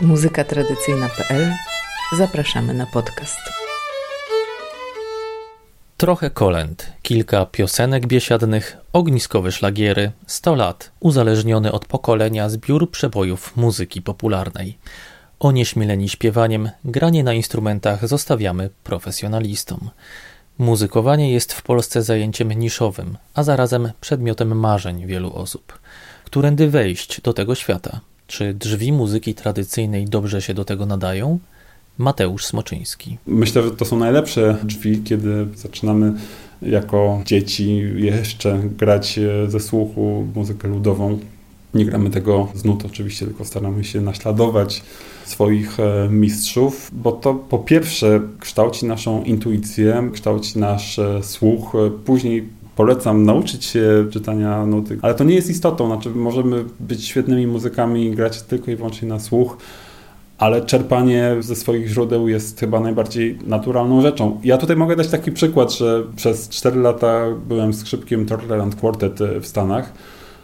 muzykatradycyjna.pl Zapraszamy na podcast. Trochę kolęd, kilka piosenek biesiadnych, ogniskowe szlagiery, 100 lat, uzależniony od pokolenia zbiór przebojów muzyki popularnej. Onieśmieleni śpiewaniem, granie na instrumentach zostawiamy profesjonalistom. Muzykowanie jest w Polsce zajęciem niszowym, a zarazem przedmiotem marzeń wielu osób. Którędy wejść do tego świata? Czy drzwi muzyki tradycyjnej dobrze się do tego nadają? Mateusz Smoczyński. Myślę, że to są najlepsze drzwi, kiedy zaczynamy jako dzieci jeszcze grać ze słuchu muzykę ludową. Nie gramy tego z nut oczywiście, tylko staramy się naśladować swoich e, mistrzów, bo to po pierwsze kształci naszą intuicję, kształci nasz e, słuch, później polecam nauczyć się czytania nuty, ale to nie jest istotą, znaczy możemy być świetnymi muzykami grać tylko i wyłącznie na słuch, ale czerpanie ze swoich źródeł jest chyba najbardziej naturalną rzeczą. Ja tutaj mogę dać taki przykład, że przez 4 lata byłem skrzypkiem Tortland Quartet w Stanach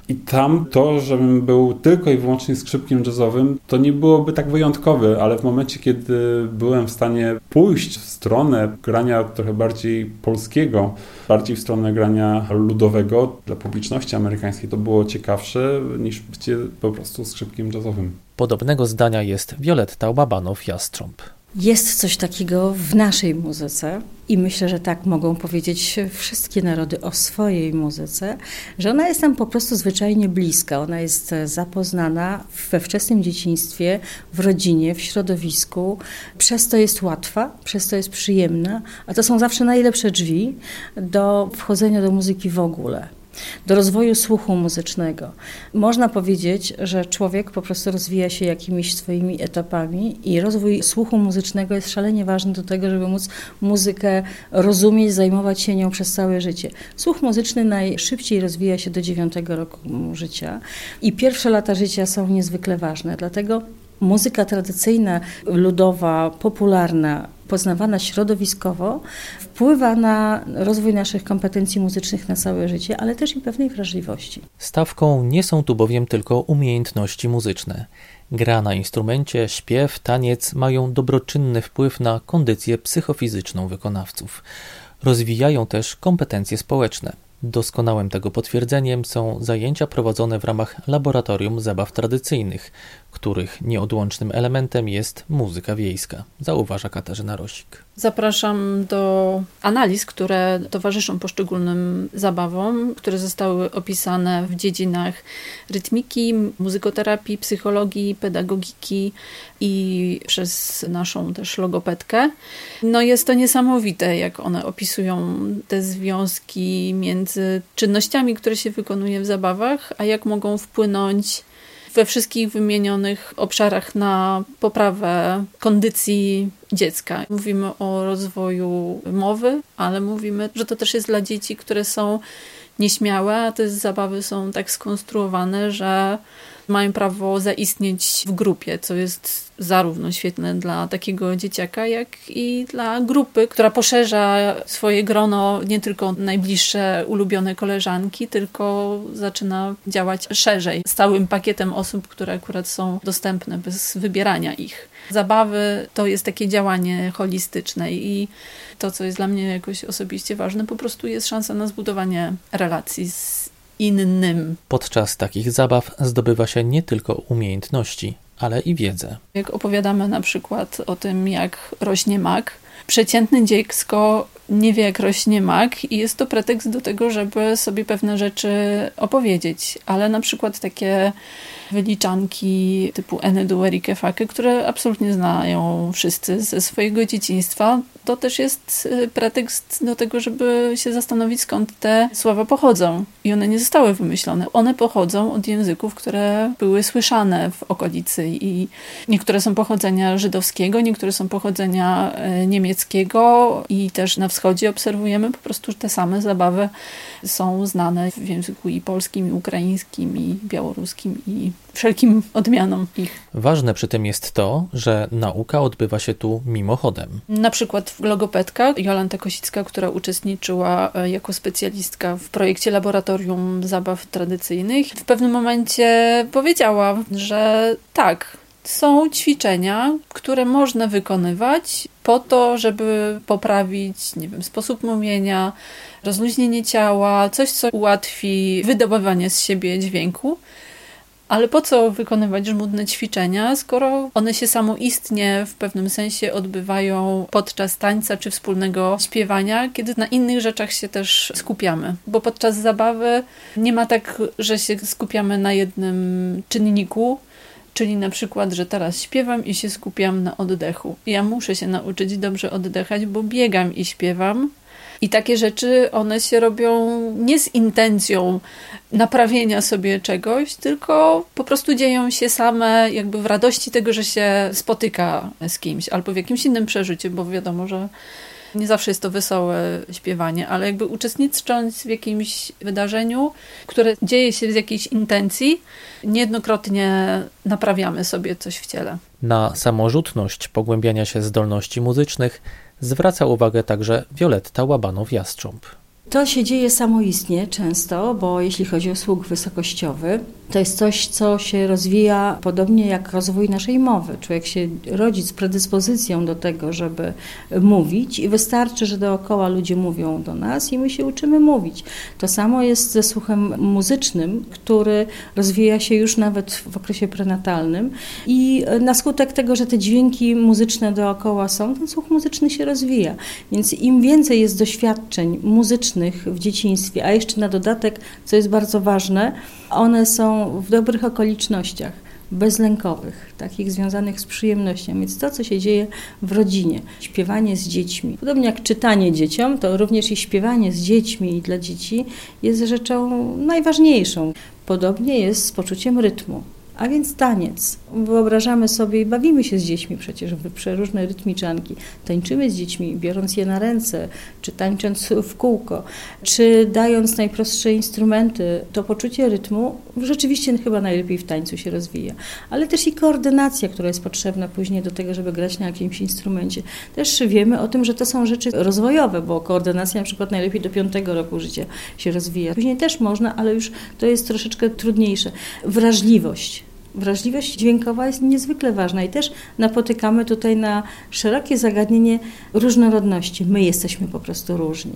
i tam to, żebym był tylko i wyłącznie skrzypkiem jazzowym, to nie byłoby tak wyjątkowe, ale w momencie, kiedy byłem w stanie pójść w stronę grania trochę bardziej polskiego, bardziej w stronę grania ludowego dla publiczności amerykańskiej, to było ciekawsze niż bycie po prostu skrzypkiem jazzowym. Podobnego zdania jest Violetta Babanow-Jastrząb. Jest coś takiego w naszej muzyce i myślę, że tak mogą powiedzieć wszystkie narody o swojej muzyce, że ona jest nam po prostu zwyczajnie bliska. Ona jest zapoznana we wczesnym dzieciństwie, w rodzinie, w środowisku. Przez to jest łatwa, przez to jest przyjemna, a to są zawsze najlepsze drzwi do wchodzenia do muzyki w ogóle do rozwoju słuchu muzycznego. Można powiedzieć, że człowiek po prostu rozwija się jakimiś swoimi etapami i rozwój słuchu muzycznego jest szalenie ważny do tego, żeby móc muzykę rozumieć, zajmować się nią przez całe życie. Słuch muzyczny najszybciej rozwija się do dziewiątego roku życia i pierwsze lata życia są niezwykle ważne, dlatego muzyka tradycyjna, ludowa, popularna, poznawana środowiskowo, wpływa na rozwój naszych kompetencji muzycznych na całe życie, ale też i pewnej wrażliwości. Stawką nie są tu bowiem tylko umiejętności muzyczne. Gra na instrumencie, śpiew, taniec mają dobroczynny wpływ na kondycję psychofizyczną wykonawców. Rozwijają też kompetencje społeczne. Doskonałym tego potwierdzeniem są zajęcia prowadzone w ramach Laboratorium Zabaw Tradycyjnych, których nieodłącznym elementem jest muzyka wiejska, zauważa Katarzyna Rosik. Zapraszam do analiz, które towarzyszą poszczególnym zabawom, które zostały opisane w dziedzinach rytmiki, muzykoterapii, psychologii, pedagogiki i przez naszą też logopedkę. No jest to niesamowite, jak one opisują te związki między czynnościami, które się wykonuje w zabawach, a jak mogą wpłynąć we wszystkich wymienionych obszarach na poprawę kondycji dziecka. Mówimy o rozwoju mowy, ale mówimy, że to też jest dla dzieci, które są nieśmiałe, a te zabawy są tak skonstruowane, że mają prawo zaistnieć w grupie, co jest zarówno świetne dla takiego dzieciaka, jak i dla grupy, która poszerza swoje grono nie tylko najbliższe ulubione koleżanki, tylko zaczyna działać szerzej, z całym pakietem osób, które akurat są dostępne bez wybierania ich. Zabawy to jest takie działanie holistyczne i to, co jest dla mnie jakoś osobiście ważne, po prostu jest szansa na zbudowanie relacji z innym. Podczas takich zabaw zdobywa się nie tylko umiejętności, ale i wiedzę. Jak opowiadamy na przykład o tym, jak rośnie mak, przeciętne dziecko nie wie, jak rośnie mak, i jest to pretekst do tego, żeby sobie pewne rzeczy opowiedzieć. Ale na przykład takie wyliczanki typu Enedu Erike Fake, które absolutnie znają wszyscy ze swojego dzieciństwa, to też jest y, pretekst do tego, żeby się zastanowić, skąd te słowa pochodzą. I one nie zostały wymyślone. One pochodzą od języków, które były słyszane w okolicy i niektóre są pochodzenia żydowskiego, niektóre są pochodzenia y, niemieckiego i też na wschodzie obserwujemy po prostu te same zabawy są znane w języku i polskim, i ukraińskim, i białoruskim, i wszelkim odmianom ich. Ważne przy tym jest to, że nauka odbywa się tu mimochodem. Na przykład logopedka Jolanta Kosicka, która uczestniczyła e, jako specjalistka w projekcie Laboratorium Zabaw Tradycyjnych, w pewnym momencie powiedziała, że tak, są ćwiczenia, które można wykonywać po to, żeby poprawić, nie wiem, sposób mówienia, rozluźnienie ciała, coś, co ułatwi wydobywanie z siebie dźwięku. Ale po co wykonywać żmudne ćwiczenia, skoro one się samoistnie w pewnym sensie odbywają podczas tańca czy wspólnego śpiewania, kiedy na innych rzeczach się też skupiamy? Bo podczas zabawy nie ma tak, że się skupiamy na jednym czynniku, Czyli na przykład, że teraz śpiewam i się skupiam na oddechu. Ja muszę się nauczyć dobrze oddychać, bo biegam i śpiewam. I takie rzeczy, one się robią nie z intencją naprawienia sobie czegoś, tylko po prostu dzieją się same jakby w radości tego, że się spotyka z kimś albo w jakimś innym przeżyciu, bo wiadomo, że nie zawsze jest to wesołe śpiewanie, ale jakby uczestnicząc w jakimś wydarzeniu, które dzieje się z jakiejś intencji, niejednokrotnie naprawiamy sobie coś w ciele. Na samorzutność pogłębiania się zdolności muzycznych zwraca uwagę także Wioletta Łabanow-Jastrząb. To się dzieje samoistnie często, bo jeśli chodzi o słuch wysokościowy, to jest coś, co się rozwija podobnie jak rozwój naszej mowy. Człowiek się rodzi z predyspozycją do tego, żeby mówić i wystarczy, że dookoła ludzie mówią do nas i my się uczymy mówić. To samo jest ze słuchem muzycznym, który rozwija się już nawet w okresie prenatalnym i na skutek tego, że te dźwięki muzyczne dookoła są, ten słuch muzyczny się rozwija. Więc im więcej jest doświadczeń muzycznych w dzieciństwie, a jeszcze na dodatek, co jest bardzo ważne, one są w dobrych okolicznościach, bezlękowych, takich związanych z przyjemnością. Więc to, co się dzieje w rodzinie, śpiewanie z dziećmi, podobnie jak czytanie dzieciom, to również i śpiewanie z dziećmi i dla dzieci jest rzeczą najważniejszą. Podobnie jest z poczuciem rytmu. A więc taniec. Wyobrażamy sobie i bawimy się z dziećmi przecież w przeróżne rytmiczanki. Tańczymy z dziećmi, biorąc je na ręce, czy tańcząc w kółko, czy dając najprostsze instrumenty. To poczucie rytmu rzeczywiście chyba najlepiej w tańcu się rozwija. Ale też i koordynacja, która jest potrzebna później do tego, żeby grać na jakimś instrumencie. Też wiemy o tym, że to są rzeczy rozwojowe, bo koordynacja na przykład najlepiej do piątego roku życia się rozwija. Później też można, ale już to jest troszeczkę trudniejsze. Wrażliwość wrażliwość dźwiękowa jest niezwykle ważna i też napotykamy tutaj na szerokie zagadnienie różnorodności. My jesteśmy po prostu różni.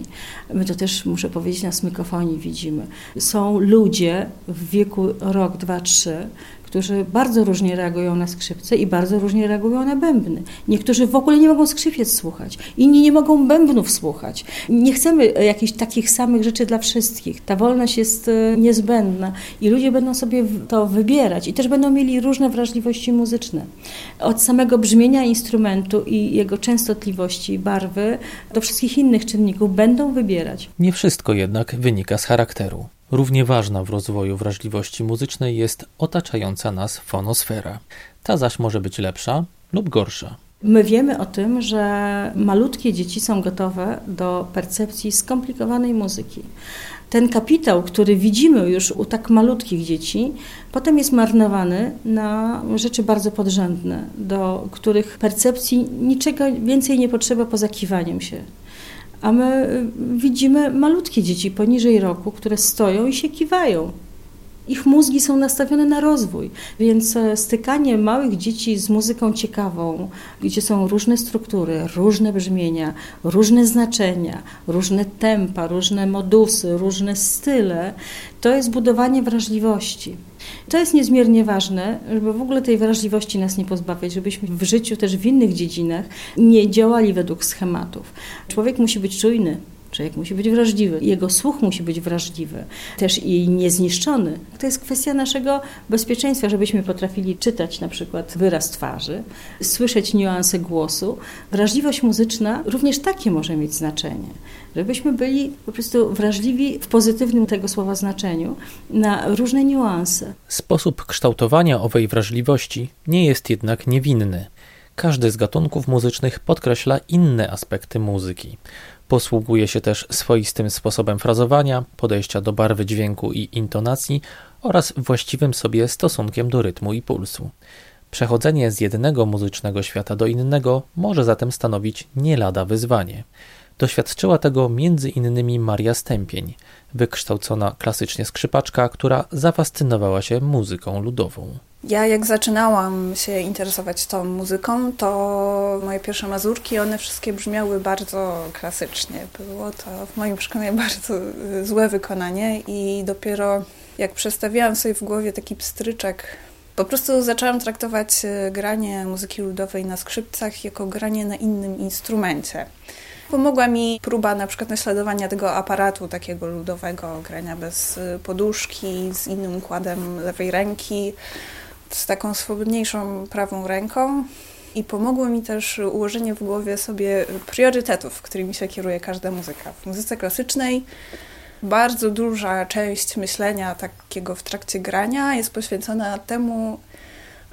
My to też, muszę powiedzieć, na smykofonii widzimy. Są ludzie w wieku rok, dwa, trzy, którzy bardzo różnie reagują na skrzypce i bardzo różnie reagują na bębny. Niektórzy w ogóle nie mogą skrzypiec słuchać, inni nie mogą bębnów słuchać. Nie chcemy jakichś takich samych rzeczy dla wszystkich. Ta wolność jest e, niezbędna i ludzie będą sobie to wybierać i też będą mieli różne wrażliwości muzyczne. Od samego brzmienia instrumentu i jego częstotliwości barwy do wszystkich innych czynników będą wybierać. Nie wszystko jednak wynika z charakteru. Równie ważna w rozwoju wrażliwości muzycznej jest otaczająca nas fonosfera. Ta zaś może być lepsza lub gorsza. My wiemy o tym, że malutkie dzieci są gotowe do percepcji skomplikowanej muzyki. Ten kapitał, który widzimy już u tak malutkich dzieci, potem jest marnowany na rzeczy bardzo podrzędne, do których percepcji niczego więcej nie potrzeba poza kiwaniem się. A my y, widzimy malutkie dzieci poniżej roku, które stoją i się kiwają. Ich mózgi są nastawione na rozwój, więc e, stykanie małych dzieci z muzyką ciekawą, gdzie są różne struktury, różne brzmienia, różne znaczenia, różne tempa, różne modusy, różne style, to jest budowanie wrażliwości. To jest niezmiernie ważne, żeby w ogóle tej wrażliwości nas nie pozbawiać, żebyśmy w życiu też w innych dziedzinach nie działali według schematów. Człowiek musi być czujny, Człowiek musi być wrażliwy, jego słuch musi być wrażliwy, też i niezniszczony. To jest kwestia naszego bezpieczeństwa, żebyśmy potrafili czytać na przykład wyraz twarzy, słyszeć niuanse głosu. Wrażliwość muzyczna również takie może mieć znaczenie, żebyśmy byli po prostu wrażliwi w pozytywnym tego słowa znaczeniu na różne niuanse. Sposób kształtowania owej wrażliwości nie jest jednak niewinny. Każdy z gatunków muzycznych podkreśla inne aspekty muzyki. Posługuje się też swoistym sposobem frazowania, podejścia do barwy dźwięku i intonacji oraz właściwym sobie stosunkiem do rytmu i pulsu. Przechodzenie z jednego muzycznego świata do innego może zatem stanowić nie lada wyzwanie. Doświadczyła tego m.in. Maria Stępień, wykształcona klasycznie skrzypaczka, która zafascynowała się muzyką ludową. Ja jak zaczynałam się interesować tą muzyką, to moje pierwsze mazurki, one wszystkie brzmiały bardzo klasycznie. Było to w moim przekonaniu bardzo złe wykonanie i dopiero jak przestawiałam sobie w głowie taki pstryczek, po prostu zaczęłam traktować y, granie muzyki ludowej na skrzypcach jako granie na innym instrumencie. Pomogła mi próba na przykład naśladowania tego aparatu takiego ludowego, grania bez y, poduszki, z innym układem lewej ręki, z taką swobodniejszą prawą ręką. I pomogło mi też ułożenie w głowie sobie priorytetów, którymi się kieruje każda muzyka. W muzyce klasycznej bardzo duża część myślenia takiego w trakcie grania jest poświęcona temu,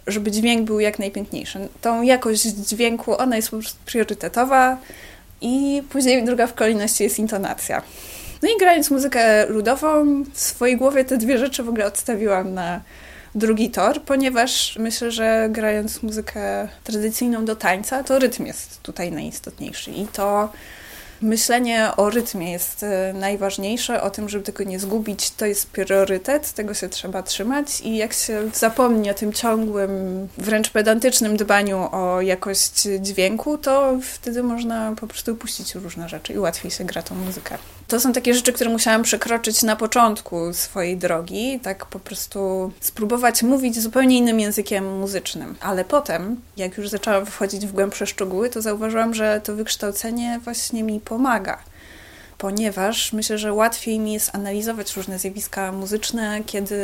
żeby dźwięk był jak najpiękniejszy. Tą jakość dźwięku, ona jest po prostu priorytetowa i później druga w kolejności jest intonacja. No i grając muzykę ludową, w swojej głowie te dwie rzeczy w ogóle odstawiłam na drugi tor, ponieważ myślę, że grając muzykę tradycyjną do tańca, to rytm jest tutaj najistotniejszy. I to myślenie o rytmie jest e, najważniejsze, o tym, żeby tego nie zgubić, to jest priorytet, tego się trzeba trzymać. I jak się zapomni o tym ciągłym, wręcz pedantycznym dbaniu o jakość dźwięku, to wtedy można po prostu upuścić różne rzeczy i łatwiej się gra tą muzykę. To są takie rzeczy, które musiałam przekroczyć na początku swojej drogi, tak po prostu spróbować mówić zupełnie innym językiem muzycznym. Ale potem, jak już zaczęłam wchodzić w głębsze szczegóły, to zauważyłam, że to wykształcenie właśnie mi pomaga. Ponieważ myślę, że łatwiej mi jest analizować różne zjawiska muzyczne, kiedy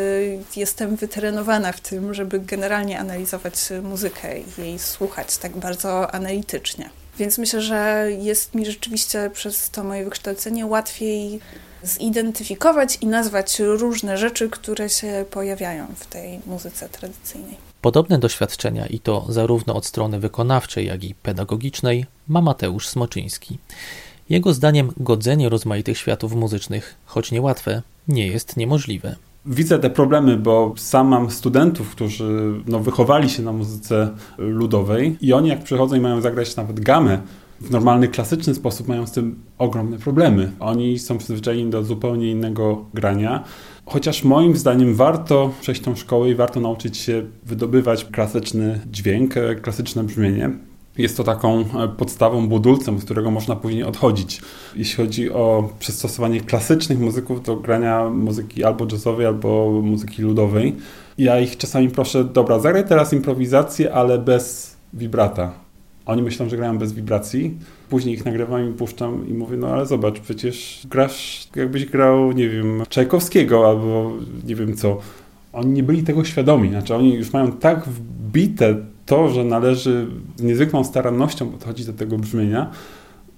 jestem wytrenowana w tym, żeby generalnie analizować muzykę i jej słuchać tak bardzo analitycznie. Więc myślę, że jest mi rzeczywiście przez to moje wykształcenie łatwiej zidentyfikować i nazwać różne rzeczy, które się pojawiają w tej muzyce tradycyjnej. Podobne doświadczenia, i to zarówno od strony wykonawczej, jak i pedagogicznej, ma Mateusz Smoczyński. Jego zdaniem godzenie rozmaitych światów muzycznych, choć niełatwe, nie jest niemożliwe. Widzę te problemy, bo sam mam studentów, którzy no, wychowali się na muzyce ludowej i oni jak przychodzą i mają zagrać nawet gamę w normalny, klasyczny sposób, mają z tym ogromne problemy. Oni są przyzwyczajeni do zupełnie innego grania. Chociaż moim zdaniem warto przejść tą szkołę i warto nauczyć się wydobywać klasyczny dźwięk, klasyczne brzmienie. Jest to taką e, podstawą, budulcem, z którego można później odchodzić. Jeśli chodzi o przystosowanie klasycznych muzyków do grania muzyki albo jazzowej, albo muzyki ludowej, ja ich czasami proszę, dobra, zagraj teraz improwizację, ale bez vibrata. Oni myślą, że grają bez wibracji. Później ich nagrywam i puszczam i mówię, no ale zobacz, przecież grasz jakbyś grał, nie wiem, Czajkowskiego albo nie wiem co. Oni nie byli tego świadomi, znaczy oni już mają tak wbite to, że należy z niezwykłą starannością podchodzić do tego brzmienia,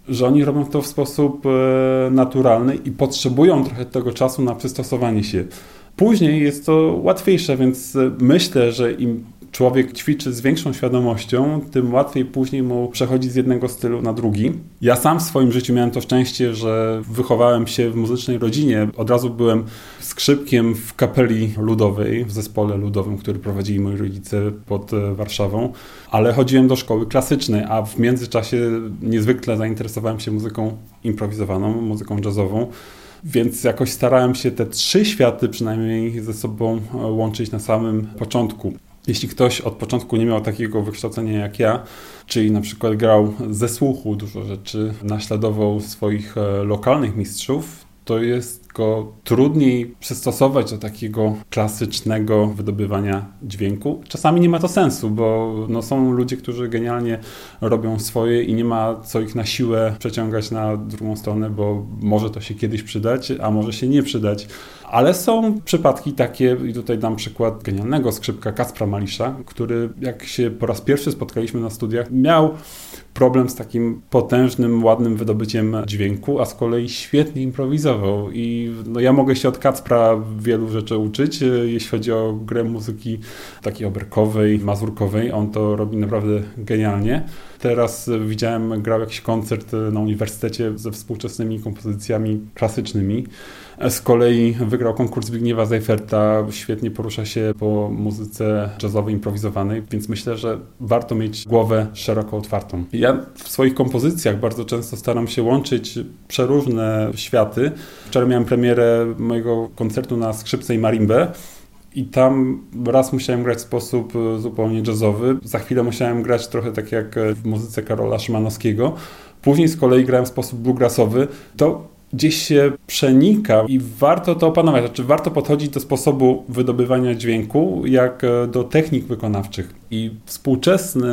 że oni robią to w sposób e, naturalny i potrzebują trochę tego czasu na przystosowanie się. Później jest to łatwiejsze, więc e, myślę, że im człowiek ćwiczy z większą świadomością, tym łatwiej później mu przechodzić z jednego stylu na drugi. Ja sam w swoim życiu miałem to szczęście, że wychowałem się w muzycznej rodzinie. Od razu byłem skrzypkiem w kapeli ludowej, w zespole ludowym, który prowadzili moi rodzice pod e, Warszawą, ale chodziłem do szkoły klasycznej, a w międzyczasie niezwykle zainteresowałem się muzyką improwizowaną, muzyką jazzową. Więc jakoś starałem się te trzy światy przynajmniej ze sobą e, łączyć na samym początku. Jeśli ktoś od początku nie miał takiego wykształcenia jak ja, czyli na przykład grał ze słuchu dużo rzeczy, naśladował swoich e, lokalnych mistrzów, to jest go trudniej przystosować do takiego klasycznego wydobywania dźwięku. Czasami nie ma to sensu, bo no, są ludzie, którzy genialnie robią swoje i nie ma co ich na siłę przeciągać na drugą stronę, bo może to się kiedyś przydać, a może się nie przydać. Ale są przypadki takie, i tutaj dam przykład genialnego skrzypka Kaspra Malisza, który jak się po raz pierwszy spotkaliśmy na studiach, miał problem z takim potężnym, ładnym wydobyciem dźwięku, a z kolei świetnie improwizował. I no, ja mogę się od Kacpra wielu rzeczy uczyć, e, jeśli chodzi o grę muzyki takiej oberkowej, mazurkowej. On to robi naprawdę genialnie. Teraz widziałem, grał jakiś koncert na uniwersytecie ze współczesnymi kompozycjami klasycznymi. Z kolei wygrał konkurs Zbigniewa Zajferta, świetnie porusza się po muzyce jazzowej, improwizowanej, więc myślę, że warto mieć głowę szeroko otwartą. Ja w swoich kompozycjach bardzo często staram się łączyć przeróżne światy. Wczoraj miałem premierę mojego koncertu na skrzypce i marimbę I tam raz musiałem grać w sposób e, zupełnie jazzowy, za chwilę musiałem grać trochę tak jak w muzyce Karola Szymanowskiego. Później z kolei grałem w sposób bluegrassowy. To gdzieś się przenika i warto to opanować. Znaczy, warto podchodzić do sposobu wydobywania dźwięku, jak e, do technik wykonawczych. I współczesny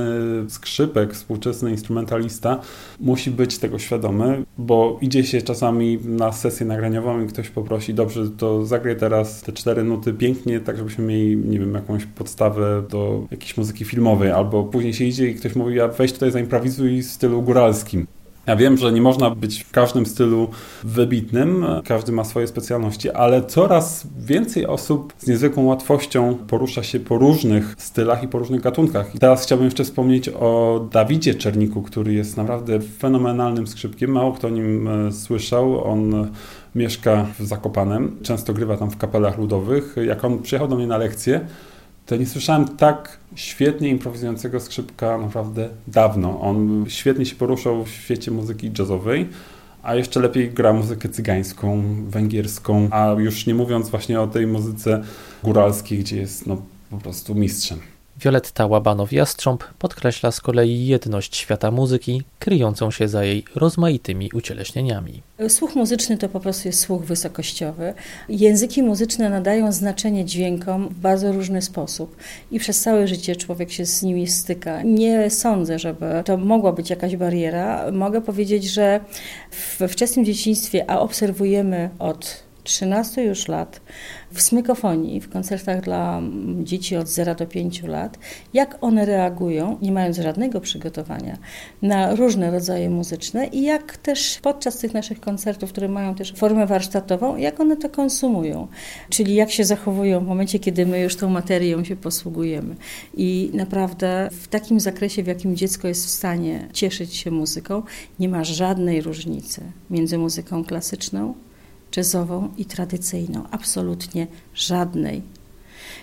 skrzypek, współczesny instrumentalista musi być tego świadomy, bo idzie się czasami na sesję nagraniową i ktoś poprosi, dobrze, to zagraj teraz te cztery nuty pięknie, tak żebyśmy mieli, nie wiem, jakąś podstawę do jakiejś muzyki filmowej, albo później się idzie i ktoś mówi, a weź tutaj zaimprowizuj w stylu góralskim. Ja wiem, że nie można być w każdym stylu wybitnym, każdy ma swoje specjalności, ale coraz więcej osób z niezwykłą łatwością porusza się po różnych stylach i po różnych gatunkach. I teraz chciałbym jeszcze wspomnieć o Dawidzie Czerniku, który jest naprawdę fenomenalnym skrzypkiem. Mało kto o nim e, słyszał. On mieszka w Zakopanem, często grywa tam w kapelach ludowych. Jak on przyjechał do mnie na lekcję, to nie słyszałem tak świetnie improwizującego skrzypka naprawdę dawno. On świetnie się poruszał w świecie muzyki jazzowej, a jeszcze lepiej gra muzykę cygańską, węgierską, a już nie mówiąc właśnie o tej muzyce góralskiej, gdzie jest no, po prostu mistrzem. Violetta Łabanow-Jastrząb podkreśla z kolei jedność świata muzyki, kryjącą się za jej rozmaitymi ucieleśnieniami. Słuch muzyczny to po prostu jest słuch wysokościowy. Języki muzyczne nadają znaczenie dźwiękom w bardzo różny sposób i przez całe życie człowiek się z nimi styka. Nie sądzę, żeby to mogła być jakaś bariera. Mogę powiedzieć, że we wczesnym dzieciństwie, a obserwujemy od 13 już lat w smykofonii, w koncertach dla dzieci od 0 do 5 lat, jak one reagują, nie mając żadnego przygotowania, na różne rodzaje muzyczne i jak też podczas tych naszych koncertów, które mają też formę warsztatową, jak one to konsumują, czyli jak się zachowują w momencie, kiedy my już tą materią się posługujemy. I naprawdę w takim zakresie, w jakim dziecko jest w stanie cieszyć się muzyką, nie ma żadnej różnicy między muzyką klasyczną jazzową i tradycyjną. Absolutnie żadnej.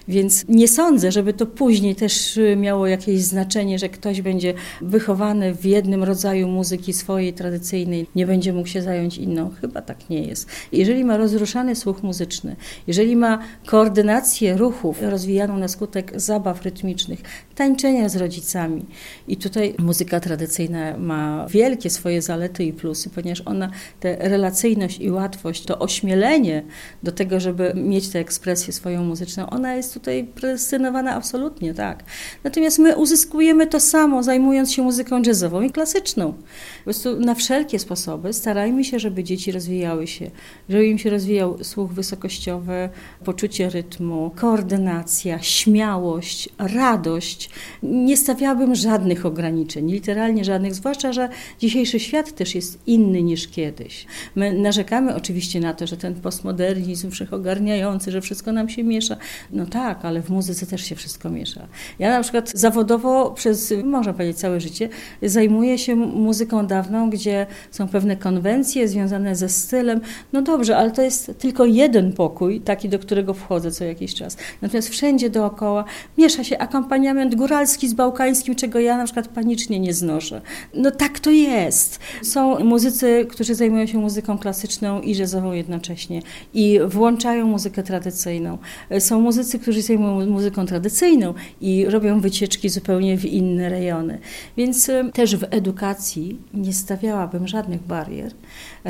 Więc nie sądzę, żeby to później też y, miało jakieś znaczenie, że ktoś będzie wychowany w jednym rodzaju muzyki swojej tradycyjnej, nie będzie mógł się zająć inną. Chyba tak nie jest. Jeżeli ma rozruszany słuch muzyczny, jeżeli ma koordynację ruchów rozwijaną na skutek zabaw rytmicznych, tańczenia z rodzicami. I tutaj muzyka tradycyjna ma wielkie swoje zalety i plusy, ponieważ ona tę relacyjność i łatwość, to ośmielenie do tego, żeby mieć tę ekspresję swoją muzyczną, ona jest tutaj predestynowana absolutnie, tak. Natomiast my uzyskujemy to samo, zajmując się muzyką jazzową i klasyczną. Po prostu na wszelkie sposoby starajmy się, żeby dzieci rozwijały się, żeby im się rozwijał słuch wysokościowy, poczucie rytmu, koordynacja, śmiałość, radość. Nie stawiałabym żadnych ograniczeń, literalnie żadnych, zwłaszcza, że dzisiejszy świat też jest inny niż kiedyś. My narzekamy oczywiście na to, że ten postmodernizm wszechogarniający, że wszystko nam się miesza. No tak, ale w muzyce też się wszystko miesza. Ja na przykład zawodowo przez, można powiedzieć, całe życie zajmuję się muzyką dawną, gdzie są pewne konwencje związane ze stylem. No dobrze, ale to jest tylko jeden pokój, taki, do którego wchodzę co jakiś czas. Natomiast wszędzie dookoła miesza się akompaniament góralski z bałkańskim, czego ja na przykład panicznie nie znoszę. No tak to jest. Są muzycy, którzy zajmują się muzyką klasyczną i jazzową jednocześnie i włączają muzykę tradycyjną. Są muzycy, którzy zajmują muzyką tradycyjną i robią wycieczki zupełnie w inne rejony. Więc też w edukacji nie stawiałabym żadnych barier,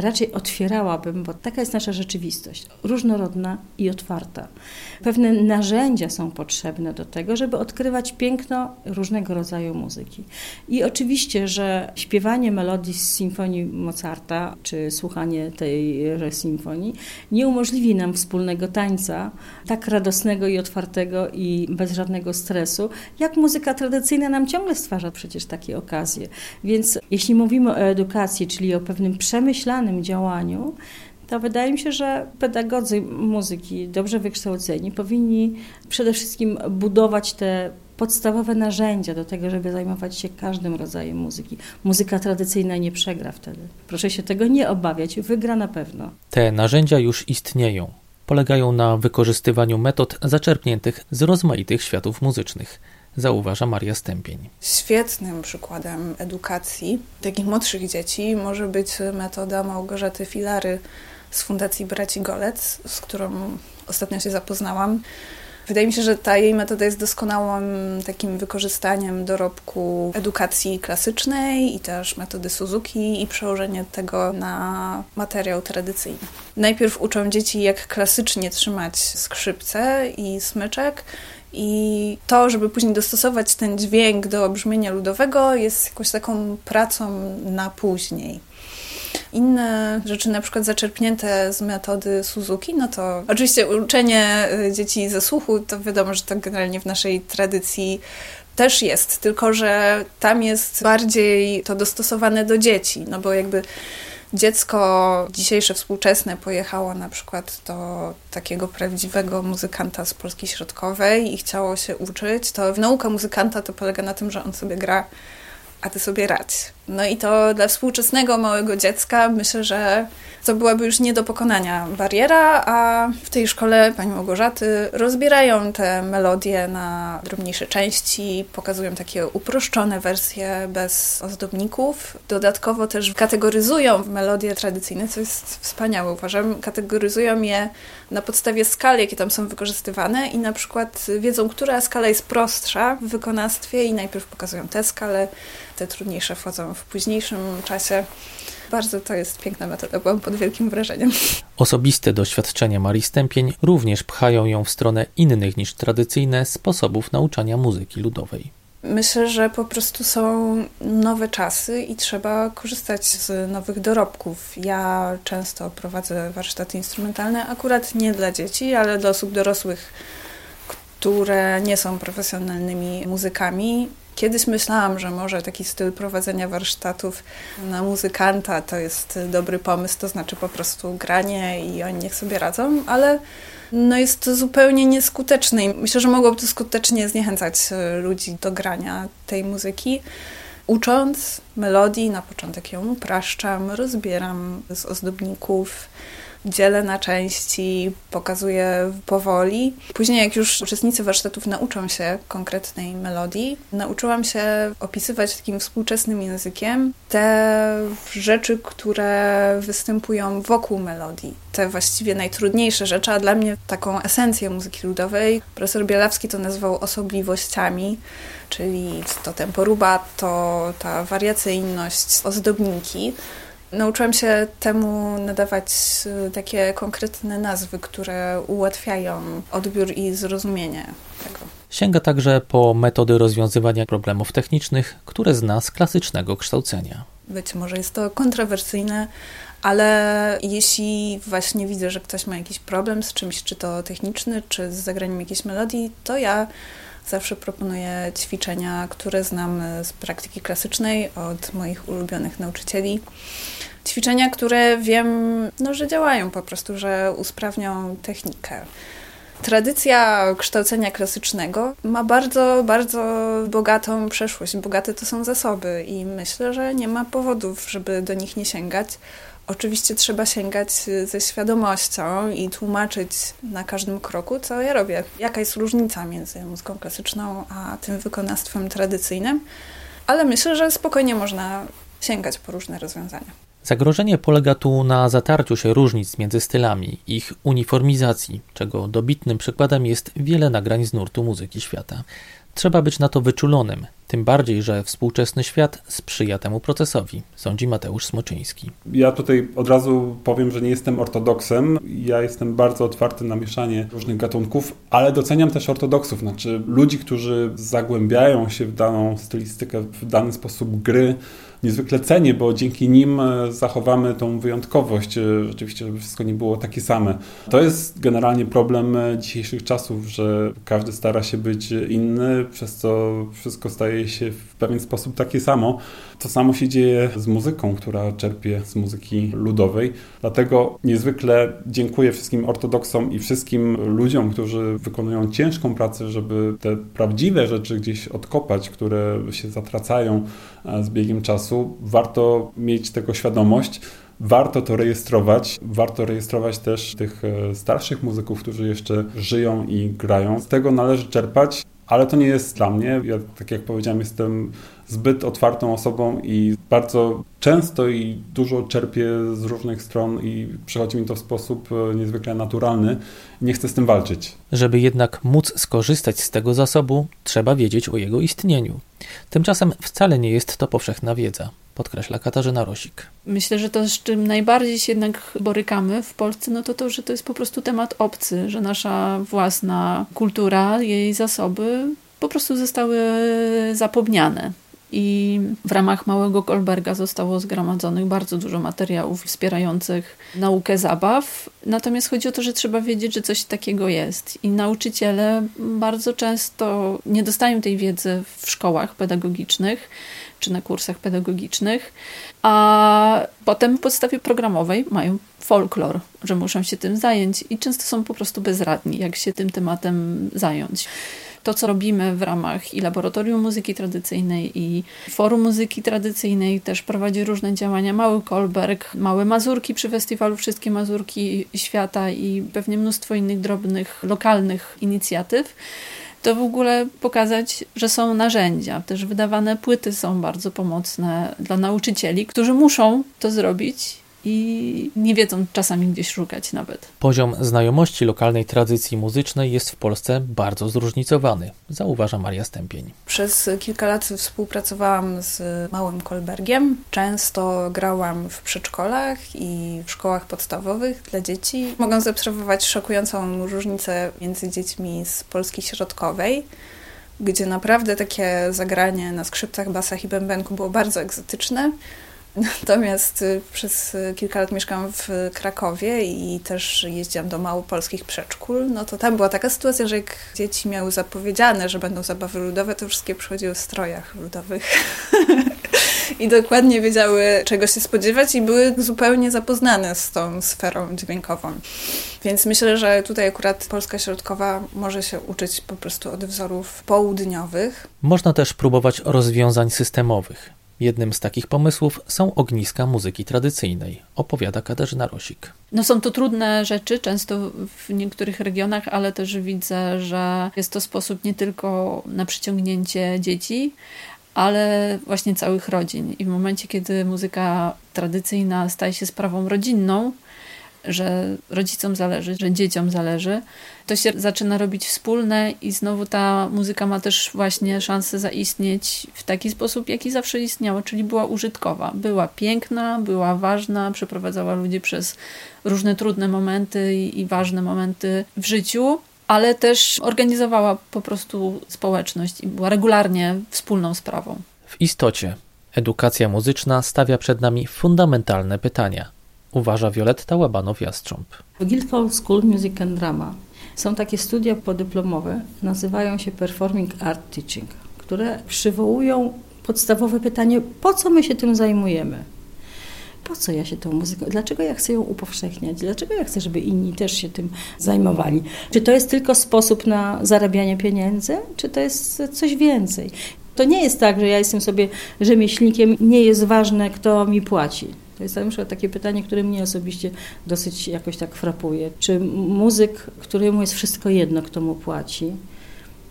raczej otwierałabym, bo taka jest nasza rzeczywistość, różnorodna i otwarta. Pewne narzędzia są potrzebne do tego, żeby odkrywać piękno różnego rodzaju muzyki. I oczywiście, że śpiewanie melodii z symfonii Mozarta, czy słuchanie tej symfonii nie umożliwi nam wspólnego tańca, tak radosnego i otwartego i bez żadnego stresu, jak muzyka tradycyjna nam ciągle stwarza przecież takie okazje. Więc jeśli mówimy o edukacji, czyli o pewnym przemyślanym działaniu, to wydaje mi się, że pedagodzy muzyki, dobrze wykształceni, powinni przede wszystkim budować te podstawowe narzędzia do tego, żeby zajmować się każdym rodzajem muzyki. Muzyka tradycyjna nie przegra wtedy. Proszę się tego nie obawiać, wygra na pewno. Te narzędzia już istnieją. Polegają na wykorzystywaniu metod zaczerpniętych z rozmaitych światów muzycznych zauważa Maria Stępień. Świetnym przykładem edukacji takich młodszych dzieci może być metoda Małgorzaty Filary z Fundacji Braci Golec, z którą ostatnio się zapoznałam. Wydaje mi się, że ta jej metoda jest doskonałym takim wykorzystaniem dorobku edukacji klasycznej i też metody Suzuki i przełożenie tego na materiał tradycyjny. Najpierw uczą dzieci, jak klasycznie trzymać skrzypce i smyczek, i to, żeby później dostosować ten dźwięk do brzmienia ludowego, jest jakąś taką pracą na później. Inne rzeczy, na przykład zaczerpnięte z metody Suzuki, no to oczywiście uczenie y, dzieci ze słuchu, to wiadomo, że to generalnie w naszej tradycji też jest, tylko że tam jest bardziej to dostosowane do dzieci, no bo jakby dziecko dzisiejsze, współczesne pojechało na przykład do takiego prawdziwego muzykanta z Polski Środkowej i chciało się uczyć, to nauka muzykanta to polega na tym, że on sobie gra a ty sobie radź. No i to dla współczesnego małego dziecka myślę, że to byłaby już nie do pokonania bariera, a w tej szkole pani Małgorzaty rozbierają te melodie na drobniejsze części, pokazują takie uproszczone wersje bez ozdobników. Dodatkowo też kategoryzują melodie tradycyjne, co jest wspaniałe uważam. Kategoryzują je na podstawie skali, jakie tam są wykorzystywane i na przykład wiedzą, która skala jest prostsza w wykonawstwie i najpierw pokazują tę skalę, te trudniejsze wchodzą w późniejszym czasie. Bardzo to jest piękna metoda, byłam pod wielkim wrażeniem. Osobiste doświadczenia Marii Stępień również pchają ją w stronę innych niż tradycyjne sposobów nauczania muzyki ludowej. Myślę, że po prostu są nowe czasy i trzeba korzystać z nowych dorobków. Ja często prowadzę warsztaty instrumentalne, akurat nie dla dzieci, ale dla osób dorosłych, które nie są profesjonalnymi muzykami Kiedyś myślałam, że może taki styl prowadzenia warsztatów na muzykanta to jest dobry pomysł, to znaczy po prostu granie i oni niech sobie radzą, ale no jest to zupełnie nieskuteczne i myślę, że mogłoby to skutecznie zniechęcać e, ludzi do grania tej muzyki. Ucząc melodii, na początek ją upraszczam, rozbieram z ozdobników, dzielę na części, pokazuję powoli. Później, jak już uczestnicy warsztatów nauczą się konkretnej melodii, nauczyłam się opisywać takim współczesnym językiem te rzeczy, które występują wokół melodii. Te właściwie najtrudniejsze rzeczy, a dla mnie taką esencję muzyki ludowej profesor Bielawski to nazwał osobliwościami, czyli to tempo rubato, ta wariacyjność, ozdobniki. Nauczyłam się temu nadawać y, takie konkretne nazwy, które ułatwiają odbiór i zrozumienie tego. Sięga także po metody rozwiązywania problemów technicznych, które zna z klasycznego kształcenia. Być może jest to kontrowersyjne, ale jeśli właśnie widzę, że ktoś ma jakiś problem z czymś, czy to techniczny, czy z zagraniem jakiejś melodii, to ja zawsze proponuję ćwiczenia, które znam z praktyki klasycznej od moich ulubionych nauczycieli. Ćwiczenia, które wiem, no, że działają po prostu, że usprawnią technikę. Tradycja kształcenia klasycznego ma bardzo, bardzo bogatą przeszłość. Bogate to są zasoby i myślę, że nie ma powodów, żeby do nich nie sięgać. Oczywiście trzeba sięgać ze świadomością i tłumaczyć na każdym kroku, co ja robię. Jaka jest różnica między muzyką klasyczną a tym wykonawstwem tradycyjnym, ale myślę, że spokojnie można sięgać po różne rozwiązania. Zagrożenie polega tu na zatarciu się różnic między stylami, ich uniformizacji, czego dobitnym przykładem jest wiele nagrań z nurtu muzyki świata. Trzeba być na to wyczulonym, tym bardziej, że współczesny świat sprzyja temu procesowi, sądzi Mateusz Smoczyński. Ja tutaj od razu powiem, że nie jestem ortodoksem. Ja jestem bardzo otwarty na mieszanie różnych gatunków, ale doceniam też ortodoksów, znaczy ludzi, którzy zagłębiają się w daną stylistykę, w dany sposób gry, niezwykle cenię, bo dzięki nim e, zachowamy tą wyjątkowość, e, rzeczywiście, żeby wszystko nie było takie same. To jest generalnie problem e, dzisiejszych czasów, że każdy stara się być inny, przez co wszystko staje się w pewien sposób takie samo. To samo się dzieje z muzyką, która czerpie z muzyki ludowej. Dlatego niezwykle dziękuję wszystkim ortodoksom i wszystkim ludziom, którzy wykonują ciężką pracę, żeby te prawdziwe rzeczy gdzieś odkopać, które się zatracają z biegiem czasu. Warto mieć tego świadomość. Warto to rejestrować. Warto rejestrować też tych e, starszych muzyków, którzy jeszcze żyją i grają. Z tego należy czerpać ale to nie jest dla mnie. Ja, tak jak powiedziałem, jestem zbyt otwartą osobą i bardzo często i dużo czerpię z różnych stron i przychodzi mi to w sposób e, niezwykle naturalny. Nie chcę z tym walczyć. Żeby jednak móc skorzystać z tego zasobu, trzeba wiedzieć o jego istnieniu. Tymczasem wcale nie jest to powszechna wiedza podkreśla Katarzyna Rosik. Myślę, że to, z czym najbardziej się jednak borykamy w Polsce, no to to, że to jest po prostu temat obcy, że nasza własna kultura, jej zasoby po prostu zostały zapomniane. I w ramach Małego Kolberga zostało zgromadzonych bardzo dużo materiałów wspierających naukę zabaw. Natomiast chodzi o to, że trzeba wiedzieć, że coś takiego jest. I nauczyciele bardzo często nie dostają tej wiedzy w szkołach pedagogicznych czy na kursach pedagogicznych, a potem w podstawie programowej mają folklor, że muszą się tym zająć i często są po prostu bezradni, jak się tym tematem zająć to, co robimy w ramach i Laboratorium Muzyki Tradycyjnej, i Forum Muzyki Tradycyjnej, też prowadzi różne działania. Mały Kolberg, Małe Mazurki przy festiwalu Wszystkie Mazurki Świata i pewnie mnóstwo innych drobnych, lokalnych inicjatyw to w ogóle pokazać, że są narzędzia. Też wydawane płyty są bardzo pomocne dla nauczycieli, którzy muszą to zrobić i nie wiedzą czasami gdzieś szukać nawet. Poziom znajomości lokalnej tradycji muzycznej jest w Polsce bardzo zróżnicowany, zauważa Maria Stępień. Przez kilka lat współpracowałam z Małym Kolbergiem. Często grałam w przedszkolach i w szkołach podstawowych dla dzieci. Mogą zaobserwować szokującą różnicę między dziećmi z Polski Środkowej gdzie naprawdę takie zagranie na skrzypcach, basach i bębenku było bardzo egzotyczne. Natomiast y, przez y, kilka lat mieszkałam w Krakowie i też jeździłam do małopolskich przedszkól, no to tam była taka sytuacja, że jak dzieci miały zapowiedziane, że będą zabawy ludowe, to wszystkie przychodziły w strojach ludowych. I dokładnie wiedziały, czego się spodziewać, i były zupełnie zapoznane z tą sferą dźwiękową. Więc myślę, że tutaj akurat Polska Środkowa może się uczyć po prostu od wzorów południowych. Można też próbować rozwiązań systemowych. Jednym z takich pomysłów są ogniska muzyki tradycyjnej, opowiada Katarzyna Rosik. No są to trudne rzeczy, często w niektórych regionach, ale też widzę, że jest to sposób nie tylko na przyciągnięcie dzieci, ale właśnie całych rodzin. I w momencie, kiedy muzyka tradycyjna staje się sprawą rodzinną, że rodzicom zależy, że dzieciom zależy, to się zaczyna robić wspólne i znowu ta muzyka ma też właśnie szansę zaistnieć w taki sposób, jaki zawsze istniała, czyli była użytkowa. Była piękna, była ważna, przeprowadzała ludzi przez różne trudne momenty i, i ważne momenty w życiu, ale też organizowała po prostu społeczność i była regularnie wspólną sprawą. W istocie edukacja muzyczna stawia przed nami fundamentalne pytania – uważa Violetta Łabanow-Jastrząb. Guildhall School Music and Drama są takie studia podyplomowe, nazywają się Performing Art Teaching, które przywołują podstawowe pytanie, po co my się tym zajmujemy? Po co ja się tą muzyką, dlaczego ja chcę ją upowszechniać? Dlaczego ja chcę, żeby inni też się tym zajmowali? Czy to jest tylko sposób na zarabianie pieniędzy, czy to jest coś więcej? To nie jest tak, że ja jestem sobie rzemieślnikiem, nie jest ważne, kto mi płaci. To jest na przykład takie pytanie, które mnie osobiście dosyć jakoś tak frapuje. Czy muzyk, któremu jest wszystko jedno, kto mu płaci,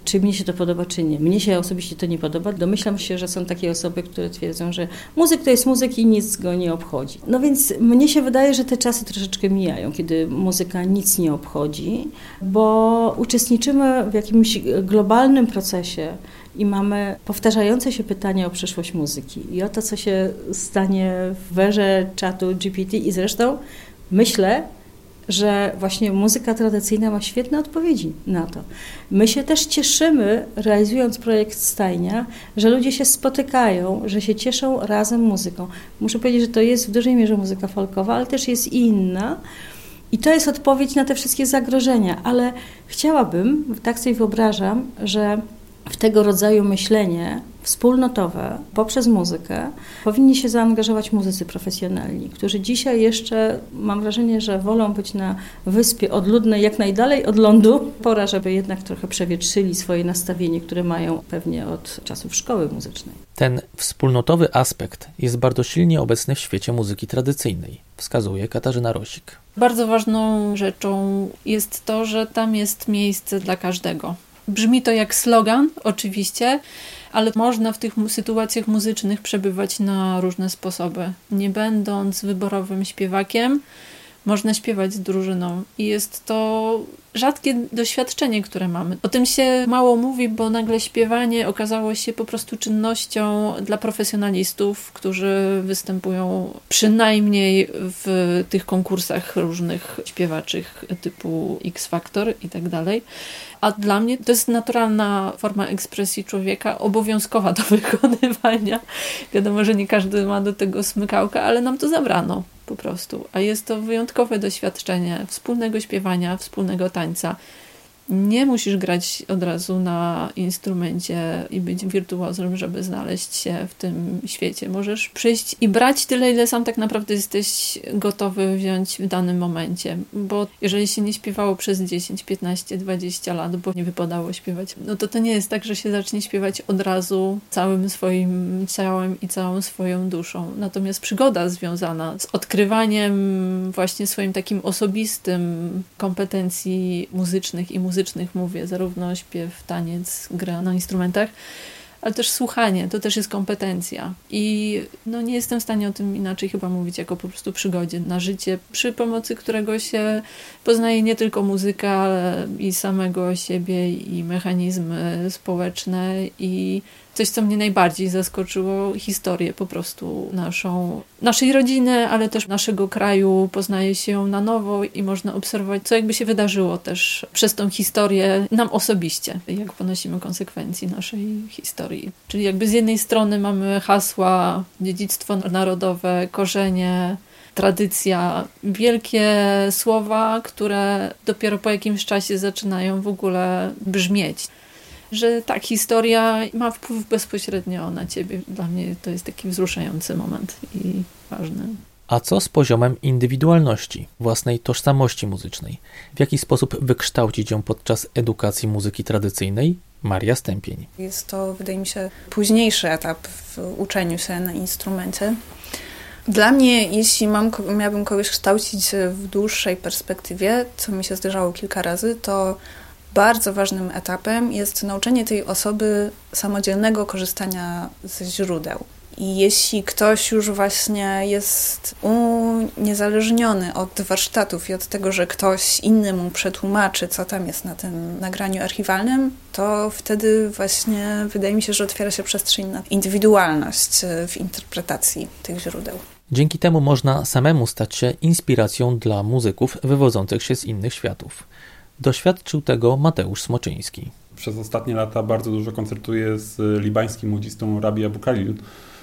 czy mnie się to podoba, czy nie. Mnie się osobiście to nie podoba. Domyślam się, że są takie osoby, które twierdzą, że muzyk to jest muzyk i nic go nie obchodzi. No więc mnie się wydaje, że te czasy troszeczkę mijają, kiedy muzyka nic nie obchodzi, bo uczestniczymy w jakimś globalnym procesie i mamy powtarzające się pytania o przyszłość muzyki i o to, co się stanie w erze czatu GPT i zresztą myślę, że właśnie muzyka tradycyjna ma świetne odpowiedzi na to. My się też cieszymy, realizując projekt Stajnia, że ludzie się spotykają, że się cieszą razem muzyką. Muszę powiedzieć, że to jest w dużej mierze muzyka folkowa, ale też jest inna. I to jest odpowiedź na te wszystkie zagrożenia, ale chciałabym, tak sobie wyobrażam, że w tego rodzaju myślenie wspólnotowe poprzez muzykę powinni się zaangażować muzycy profesjonalni, którzy dzisiaj jeszcze mam wrażenie, że wolą być na wyspie odludnej jak najdalej od lądu. Pora, żeby jednak trochę przewietrzyli swoje nastawienie, które mają pewnie od czasów szkoły muzycznej. Ten wspólnotowy aspekt jest bardzo silnie obecny w świecie muzyki tradycyjnej, wskazuje Katarzyna Rosik. Bardzo ważną rzeczą jest to, że tam jest miejsce dla każdego Brzmi to jak slogan, oczywiście, ale można w tych sytuacjach muzycznych przebywać na różne sposoby. Nie będąc wyborowym śpiewakiem, można śpiewać z drużyną i jest to rzadkie doświadczenie, które mamy. O tym się mało mówi, bo nagle śpiewanie okazało się po prostu czynnością dla profesjonalistów, którzy występują przynajmniej w tych konkursach różnych śpiewaczych typu X Factor i tak dalej. A dla mnie to jest naturalna forma ekspresji człowieka, obowiązkowa do wykonywania. Wiadomo, że nie każdy ma do tego smykałka, ale nam to zabrano po prostu. A jest to wyjątkowe doświadczenie wspólnego śpiewania, wspólnego tańca. scienza Nie musisz grać od razu na instrumencie i być wirtuozem, żeby znaleźć się w tym świecie. Możesz przyjść i brać tyle, ile sam tak naprawdę jesteś gotowy wziąć w danym momencie. Bo jeżeli się nie śpiewało przez 10, 15, 20 lat, bo nie wypadało śpiewać, no to to nie jest tak, że się zacznie śpiewać od razu całym swoim ciałem i całą swoją duszą. Natomiast przygoda związana z odkrywaniem właśnie swoim takim osobistym kompetencji muzycznych i muzycznych, muzycznych mówię, zarówno śpiew, taniec, gra na instrumentach, ale też słuchanie, to też jest kompetencja. I no, nie jestem w stanie o tym inaczej chyba mówić, jako po prostu przygodzie na życie, przy pomocy którego się poznaje nie tylko muzyka, ale i samego siebie, i mechanizmy społeczne, i coś, co mnie najbardziej zaskoczyło, historię po prostu naszą, naszej rodziny, ale też naszego kraju poznaje się ją na nowo i można obserwować, co jakby się wydarzyło też przez tą historię nam osobiście, jak ponosimy konsekwencje naszej historii. Czyli jakby z jednej strony mamy hasła, dziedzictwo narodowe, korzenie, tradycja, wielkie słowa, które dopiero po jakimś czasie zaczynają w ogóle brzmieć że tak, historia ma wpływ bezpośrednio na ciebie. Dla mnie to jest taki wzruszający moment i ważny. A co z poziomem indywidualności, własnej tożsamości muzycznej? W jaki sposób wykształcić ją podczas edukacji muzyki tradycyjnej? Maria Stępień. Jest to, wydaje mi się, późniejszy etap w uczeniu się na instrumencie. Dla mnie, jeśli mam, miałabym kogoś kształcić w dłuższej perspektywie, co mi się zdarzało kilka razy, to bardzo ważnym etapem jest nauczenie tej osoby samodzielnego korzystania ze źródeł. I jeśli ktoś już właśnie jest uniezależniony od warsztatów i od tego, że ktoś inny mu przetłumaczy, co tam jest na tym nagraniu archiwalnym, to wtedy właśnie wydaje mi się, że otwiera się przestrzeń na indywidualność w interpretacji tych źródeł. Dzięki temu można samemu stać się inspiracją dla muzyków wywodzących się z innych światów. Doświadczył tego Mateusz Smoczyński. Przez ostatnie lata bardzo dużo koncertuję z libańskim młodzistą Rabi Abu Khalil,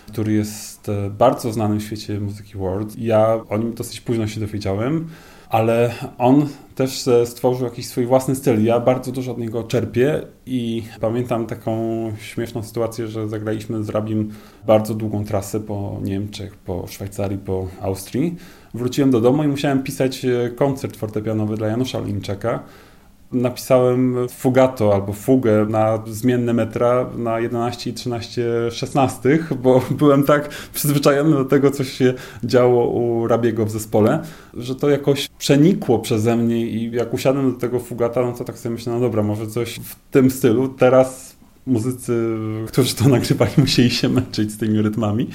który jest e, bardzo znany w świecie muzyki world. Ja o nim dosyć późno się dowiedziałem, ale on też e, stworzył jakiś swój własny styl. Ja bardzo dużo od niego czerpię i pamiętam taką śmieszną sytuację, że zagraliśmy z Rabim bardzo długą trasę po Niemczech, po Szwajcarii, po Austrii. Wróciłem do domu i musiałem pisać e, koncert fortepianowy dla Janusza Linczeka napisałem fugato albo fugę na zmienne metra na 11 i 13 16, bo byłem tak przyzwyczajony do tego, co się działo u Rabiego w zespole, że to jakoś przenikło przeze mnie i jak usiadłem do tego fugata, no to tak sobie myślę, no dobra, może coś w tym stylu. Teraz muzycy, którzy to nagrywali, musieli się męczyć z tymi rytmami,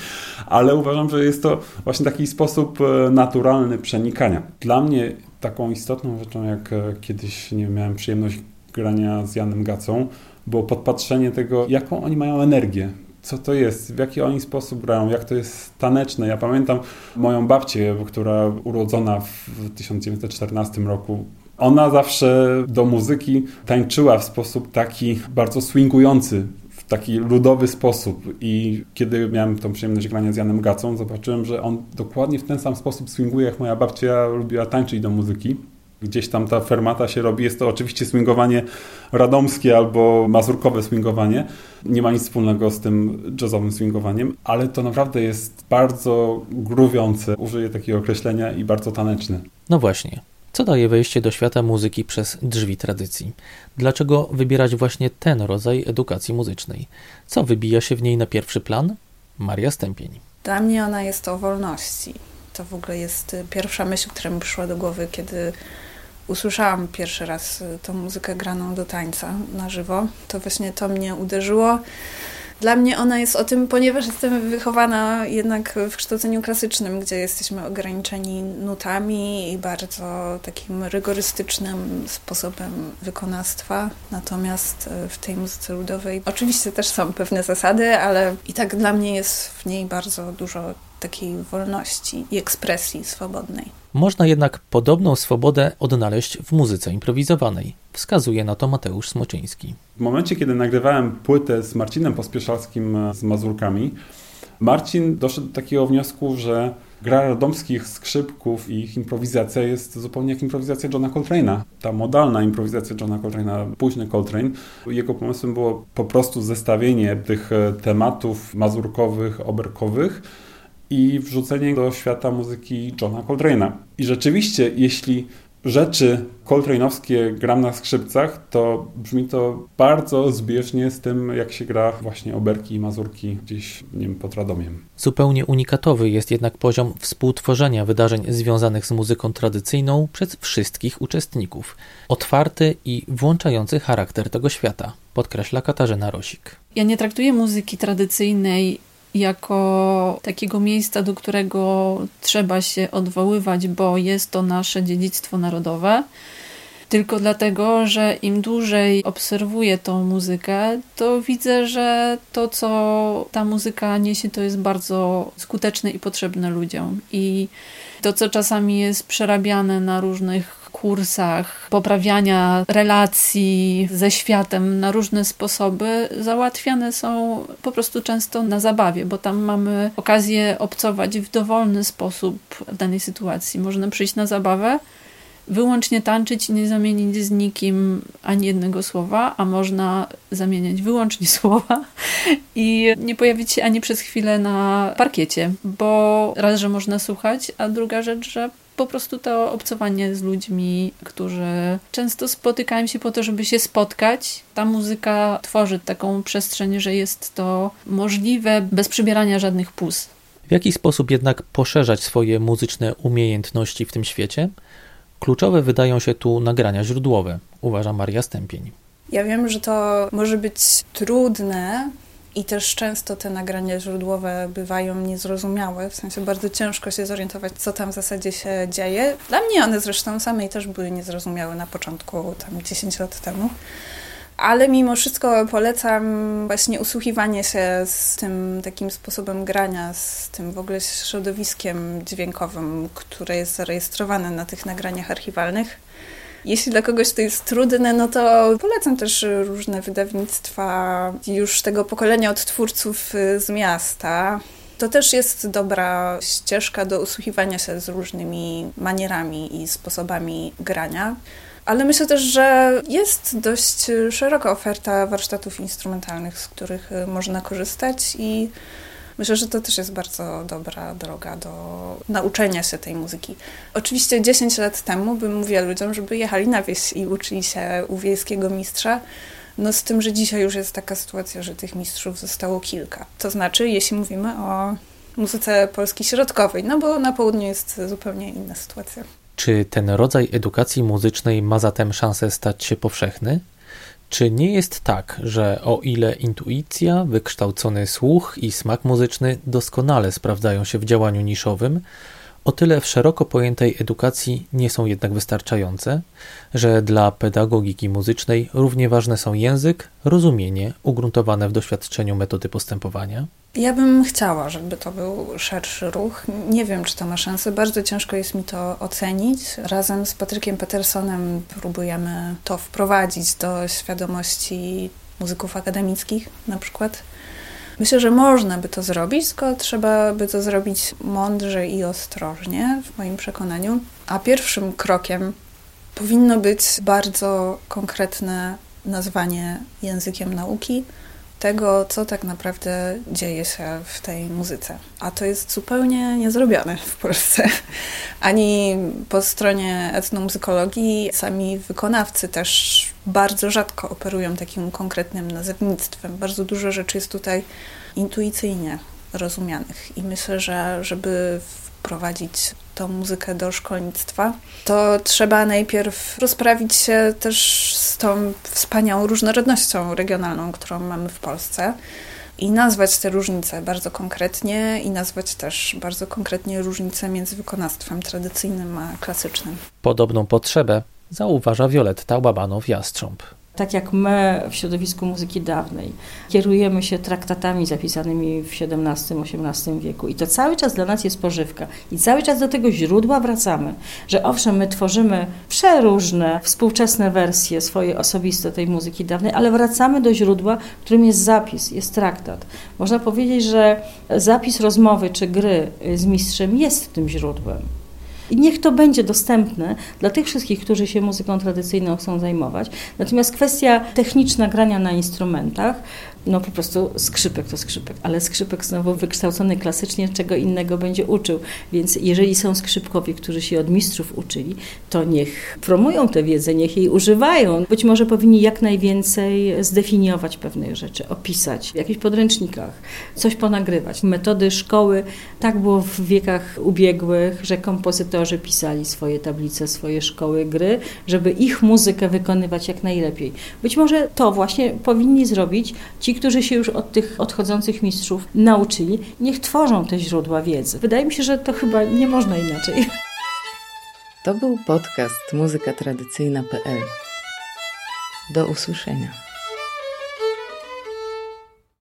ale uważam, że jest to właśnie taki sposób e, naturalny przenikania. Dla mnie taką istotną rzeczą, jak e, kiedyś nie miałem przyjemność grania z Janem Gacą, było podpatrzenie tego, jaką oni mają energię. Co to jest, w jaki oni sposób grają, jak to jest taneczne. Ja pamiętam moją babcię, która urodzona w 1914 roku, ona zawsze do muzyki tańczyła w sposób taki bardzo swingujący, taki ludowy sposób. I kiedy miałem tą przyjemność grania z Janem Gacą, zobaczyłem, że on dokładnie w ten sam sposób swinguje, jak moja babcia lubiła tańczyć do muzyki. Gdzieś tam ta fermata się robi. Jest to oczywiście swingowanie radomskie albo mazurkowe swingowanie. Nie ma nic wspólnego z tym jazzowym swingowaniem, ale to naprawdę jest bardzo gruwiące, użyję takiego określenia, i bardzo taneczne. No właśnie. Co daje wejście do świata muzyki przez drzwi tradycji? Dlaczego wybierać właśnie ten rodzaj edukacji muzycznej? Co wybija się w niej na pierwszy plan? Maria Stępień. Dla mnie ona jest o wolności. To w ogóle jest pierwsza myśl, która mi przyszła do głowy, kiedy usłyszałam pierwszy raz tą muzykę graną do tańca na żywo, to właśnie to mnie uderzyło. Dla mnie ona jest o tym, ponieważ jestem wychowana jednak w kształceniu klasycznym, gdzie jesteśmy ograniczeni nutami i bardzo takim rygorystycznym sposobem wykonawstwa. Natomiast e, w tej muzyce ludowej oczywiście też są pewne zasady, ale i tak dla mnie jest w niej bardzo dużo takiej wolności i ekspresji swobodnej. Można jednak podobną swobodę odnaleźć w muzyce improwizowanej. Wskazuje na to Mateusz Smoczyński. W momencie, kiedy nagrywałem płytę z Marcinem Pospieszalskim e, z Mazurkami, Marcin doszedł do takiego wniosku, że gra radomskich skrzypków i ich improwizacja jest zupełnie jak improwizacja Johna Coltrane'a. Ta modalna improwizacja Johna Coltrane'a, późny Coltrane. Jego pomysłem było po prostu zestawienie tych e, tematów mazurkowych, oberkowych i wrzucenie do świata muzyki Johna Coltrane'a. I rzeczywiście, jeśli rzeczy coltrane'owskie gram na skrzypcach, to brzmi to bardzo zbieżnie z tym, jak się gra właśnie oberki i mazurki gdzieś, nie wiem, pod Radomiem. Zupełnie unikatowy jest jednak poziom współtworzenia wydarzeń związanych z muzyką tradycyjną przez wszystkich uczestników. Otwarty i włączający charakter tego świata, podkreśla Katarzyna Rosik. Ja nie traktuję muzyki tradycyjnej jako takiego miejsca, do którego trzeba się odwoływać, bo jest to nasze dziedzictwo narodowe. Tylko dlatego, że im dłużej obserwuję tą muzykę, to widzę, że to, co ta muzyka niesie, to jest bardzo skuteczne i potrzebne ludziom. I to, co czasami jest przerabiane na różnych kursach poprawiania relacji ze światem na różne sposoby załatwiane są po prostu często na zabawie, bo tam mamy okazję obcować w dowolny sposób w danej sytuacji. Można przyjść na zabawę, wyłącznie tańczyć i nie zamienić z nikim ani jednego słowa, a można zamieniać wyłącznie słowa i nie pojawić się ani przez chwilę na parkiecie, bo raz, że można słuchać, a druga rzecz, że po prostu to obcowanie z ludźmi, którzy często spotykają się po to, żeby się spotkać. Ta muzyka tworzy taką przestrzeń, że jest to możliwe bez przybierania żadnych pus. W jaki sposób jednak poszerzać swoje muzyczne umiejętności w tym świecie? Kluczowe wydają się tu nagrania źródłowe, uważa Maria Stępień. Ja wiem, że to może być trudne, i też często te nagrania źródłowe bywają niezrozumiałe, w sensie bardzo ciężko się zorientować, co tam w zasadzie się dzieje. Dla mnie one zresztą samej też były niezrozumiałe na początku, tam 10 lat temu. Ale mimo wszystko polecam właśnie usłuchiwanie się z tym takim sposobem grania, z tym w ogóle środowiskiem dźwiękowym, które jest zarejestrowane na tych nagraniach archiwalnych jeśli dla kogoś to jest trudne, no to polecam też różne wydawnictwa już tego pokolenia odtwórców y, z miasta. To też jest dobra ścieżka do usłuchiwania się z różnymi manierami i sposobami grania. Ale myślę też, że jest dość szeroka oferta warsztatów instrumentalnych, z których y, można korzystać i Myślę, że to też jest bardzo dobra droga do nauczenia się tej muzyki. Oczywiście 10 lat temu bym mówiła ludziom, żeby jechali na wieś i uczyli się u wiejskiego mistrza. No z tym, że dzisiaj już jest taka sytuacja, że tych mistrzów zostało kilka. To znaczy, jeśli mówimy o muzyce polskiej środkowej, no bo na południu jest zupełnie inna sytuacja. Czy ten rodzaj edukacji muzycznej ma zatem szansę stać się powszechny? Czy nie jest tak, że o ile intuicja, wykształcony słuch i smak muzyczny doskonale sprawdzają się w działaniu niszowym, o tyle w szeroko pojętej edukacji nie są jednak wystarczające, że dla pedagogiki muzycznej równie ważne są język, rozumienie ugruntowane w doświadczeniu metody postępowania? Ja bym chciała, żeby to był szerszy ruch. Nie wiem, czy to ma szansę. Bardzo ciężko jest mi to ocenić. Razem z Patrykiem Petersonem próbujemy to wprowadzić do świadomości muzyków akademickich na przykład. Myślę, że można by to zrobić, tylko trzeba by to zrobić mądrze i ostrożnie, w moim przekonaniu. A pierwszym krokiem powinno być bardzo konkretne nazwanie językiem nauki tego, co tak naprawdę dzieje się w tej muzyce. A to jest zupełnie niezrobione w Polsce. Ani po stronie etnomuzykologii sami wykonawcy też bardzo rzadko operują takim konkretnym nazewnictwem. Bardzo dużo rzeczy jest tutaj intuicyjnie rozumianych i myślę, że żeby wprowadzić tą muzykę do szkolnictwa, to trzeba najpierw rozprawić się też z tą wspaniałą różnorodnością regionalną, którą mamy w Polsce i nazwać te różnice bardzo konkretnie i nazwać też bardzo konkretnie różnice między wykonawstwem tradycyjnym a klasycznym. Podobną potrzebę zauważa Wioletta Łabanow-Jastrząb tak jak my w środowisku muzyki dawnej kierujemy się traktatami zapisanymi w XVII-XVIII wieku i to cały czas dla nas jest pożywka i cały czas do tego źródła wracamy, że owszem, my tworzymy przeróżne współczesne wersje swoje osobiste tej muzyki dawnej, ale wracamy do źródła, którym jest zapis, jest traktat. Można powiedzieć, że zapis rozmowy czy gry z mistrzem jest tym źródłem. I niech to będzie dostępne dla tych wszystkich, którzy się muzyką tradycyjną chcą zajmować. Natomiast kwestia techniczna grania na instrumentach no po prostu skrzypek to skrzypek, ale skrzypek znowu wykształcony klasycznie czego innego będzie uczył. Więc jeżeli są skrzypkowie, którzy się od mistrzów uczyli, to niech promują tę wiedzę, niech jej używają. Być może powinni jak najwięcej zdefiniować pewnych rzeczy, opisać w jakichś podręcznikach, coś ponagrywać. Metody szkoły, tak było w wiekach ubiegłych, że kompozytorzy pisali swoje tablice, swoje szkoły gry, żeby ich muzykę wykonywać jak najlepiej. Być może to właśnie powinni zrobić ci, którzy się już od tych odchodzących mistrzów nauczyli, niech tworzą te źródła wiedzy. Wydaje mi się, że to chyba nie można inaczej. To był podcast muzykatradycyjna.pl. Do usłyszenia.